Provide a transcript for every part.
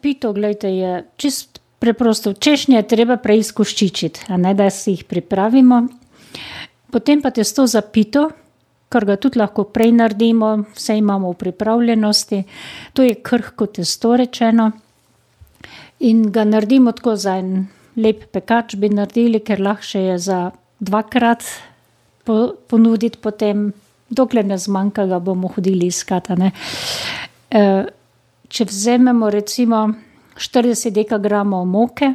Pito, gledajte, je čist preprosto. Češnje je treba preizkuščičiti, a ne da si jih pripravimo. Potem pa testo za pito, kar ga tudi lahko prej naredimo, vse imamo v pripravljenosti. To je krhko testo rečeno. In ga naredimo tako za en lep pekač bi naredili, ker lahko je za dvakrat ponuditi potem. Dokler ne zmanjka, ga bomo hodili iskat, a ne. Če vzamemo recimo štirideset dekagramov moke,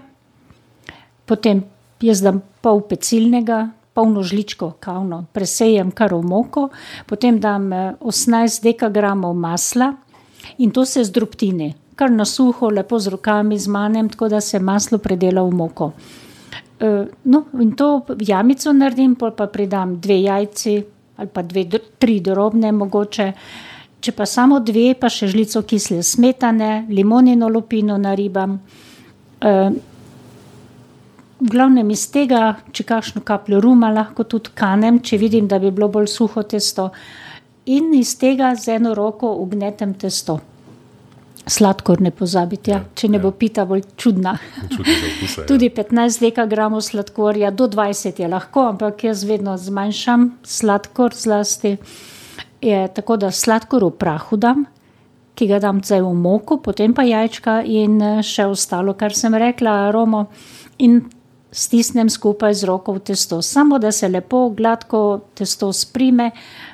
potem jaz dam pol pecilnega, polno žličko kavno presejem kar v moko, potem dam, osemnajst dekagramov masla in to se zdrobtini. Kar na suho lepo z rokami zmanem, tako da se maslo predela v moko. no, in to jamico naredim, pol pa pridam dve jajci ali pa dve, tri drobne mogoče. Če pa samo dve, pa še žlico kisle smetane, limonino lupino naribam. v glavnem iz tega, če kakšno kapljo ruma lahko tudi kanem, če vidim, da bi bilo bolj suho tisto. In iz tega z eno roko vgnetem testo. Sladkor ne pozabiti, ja, če ne bo pita bolj čudna. Tudi petnajst dekagramov sladkorja, do dvajset je lahko, ampak jaz vedno zmanjšam sladkor zlasti. Je tako, da sladkor v prahu dam, ki ga dam zdaj v moko, potem pa jajčka in, še ostalo, kar sem rekla, aromo. In stisnem skupaj z roko v testo, samo da se lepo gladko testo sprime.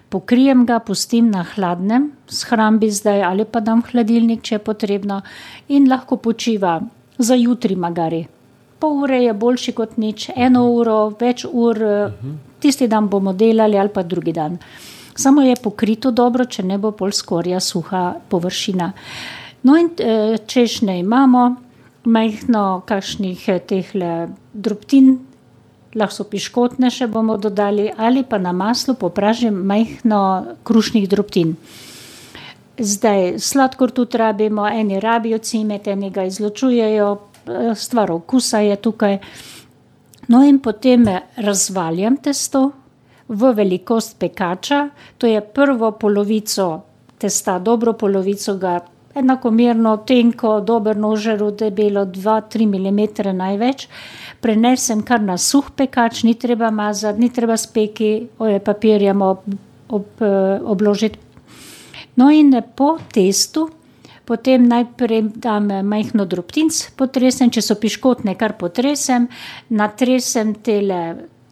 Pokrijem ga, pustim na hladnem, shrambi zdaj ali pa dam v hladilnik, če je potrebno. In lahko počiva za jutri magari. Pol ure je boljše kot nič, eno uro, več ur, tisti dan bomo delali ali pa drugi dan. Samo je pokrito dobro, če ne bo pol skorja suha površina. No, in, češnje imamo, majhno kakšnih, tehle drobtin, lahko so piškotne še bomo dodali ali pa na maslu popražim majhno krušnih drobtin. Zdaj, sladkor tudi rabimo, eni rabijo cimet, eni ga izločujejo, stvar okusa je tukaj. No, in potem razvaljam testo v velikost pekača, to je prvo polovico testa, dobro polovico ga enakomerno, tenko, dobro noževo debelo, dva, tri milimetre največ, prenesem kar na suh pekač, ni treba mazati, ni treba s peki, papirjem obložiti. No, in po testu potem najprej dam majhno drobtinic, potresem, če so piškotne, kar potresem. Natresem tele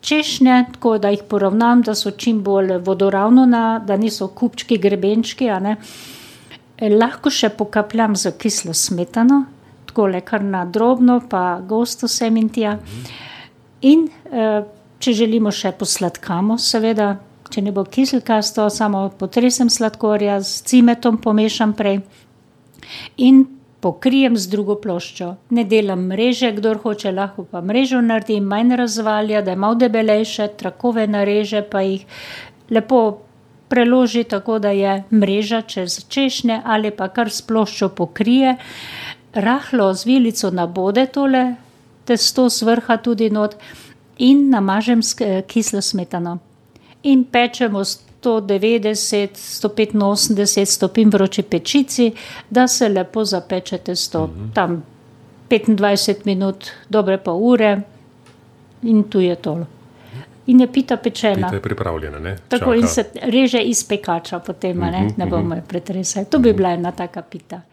češnje, tako da jih poravnam, da so čim bolj vodoravno na, da niso kupčki, grebenčki, ne. lahko še pokapljam s kislo smetano, takole kar na drobno pa gosto sem in. In, če želimo, še posladkamo, seveda, če ne bo kiselkasto, samo potresem sladkorja, s cimetom pomešam prej. In pokrijem z drugo ploščo. Ne delam mreže, kdor hoče, lahko pa mrežo naredi, manj razvalja, da je malo debelejše, trakove nareže pa jih lepo preloži tako, da je mreža čez češnje ali pa kar s ploščo pokrije. Rahlo z vilico nabode tole testo z vrha tudi not in namažem s eh, kislo smetano. In pečemo s 190, 185 stopinj vroči pečici, da se lepo zapeče testo. Uh mhm. -huh. Tam 25 minut, dobre pa ure in tu je tolo. In je pita pečena. Pita je pripravljena, ne? Tako Čaka. in se reže iz pekača, potem uh -huh, ne, mhm, ne bomo uh mhm. -huh. pretresali. To bi uh -huh. bila ena taka pita.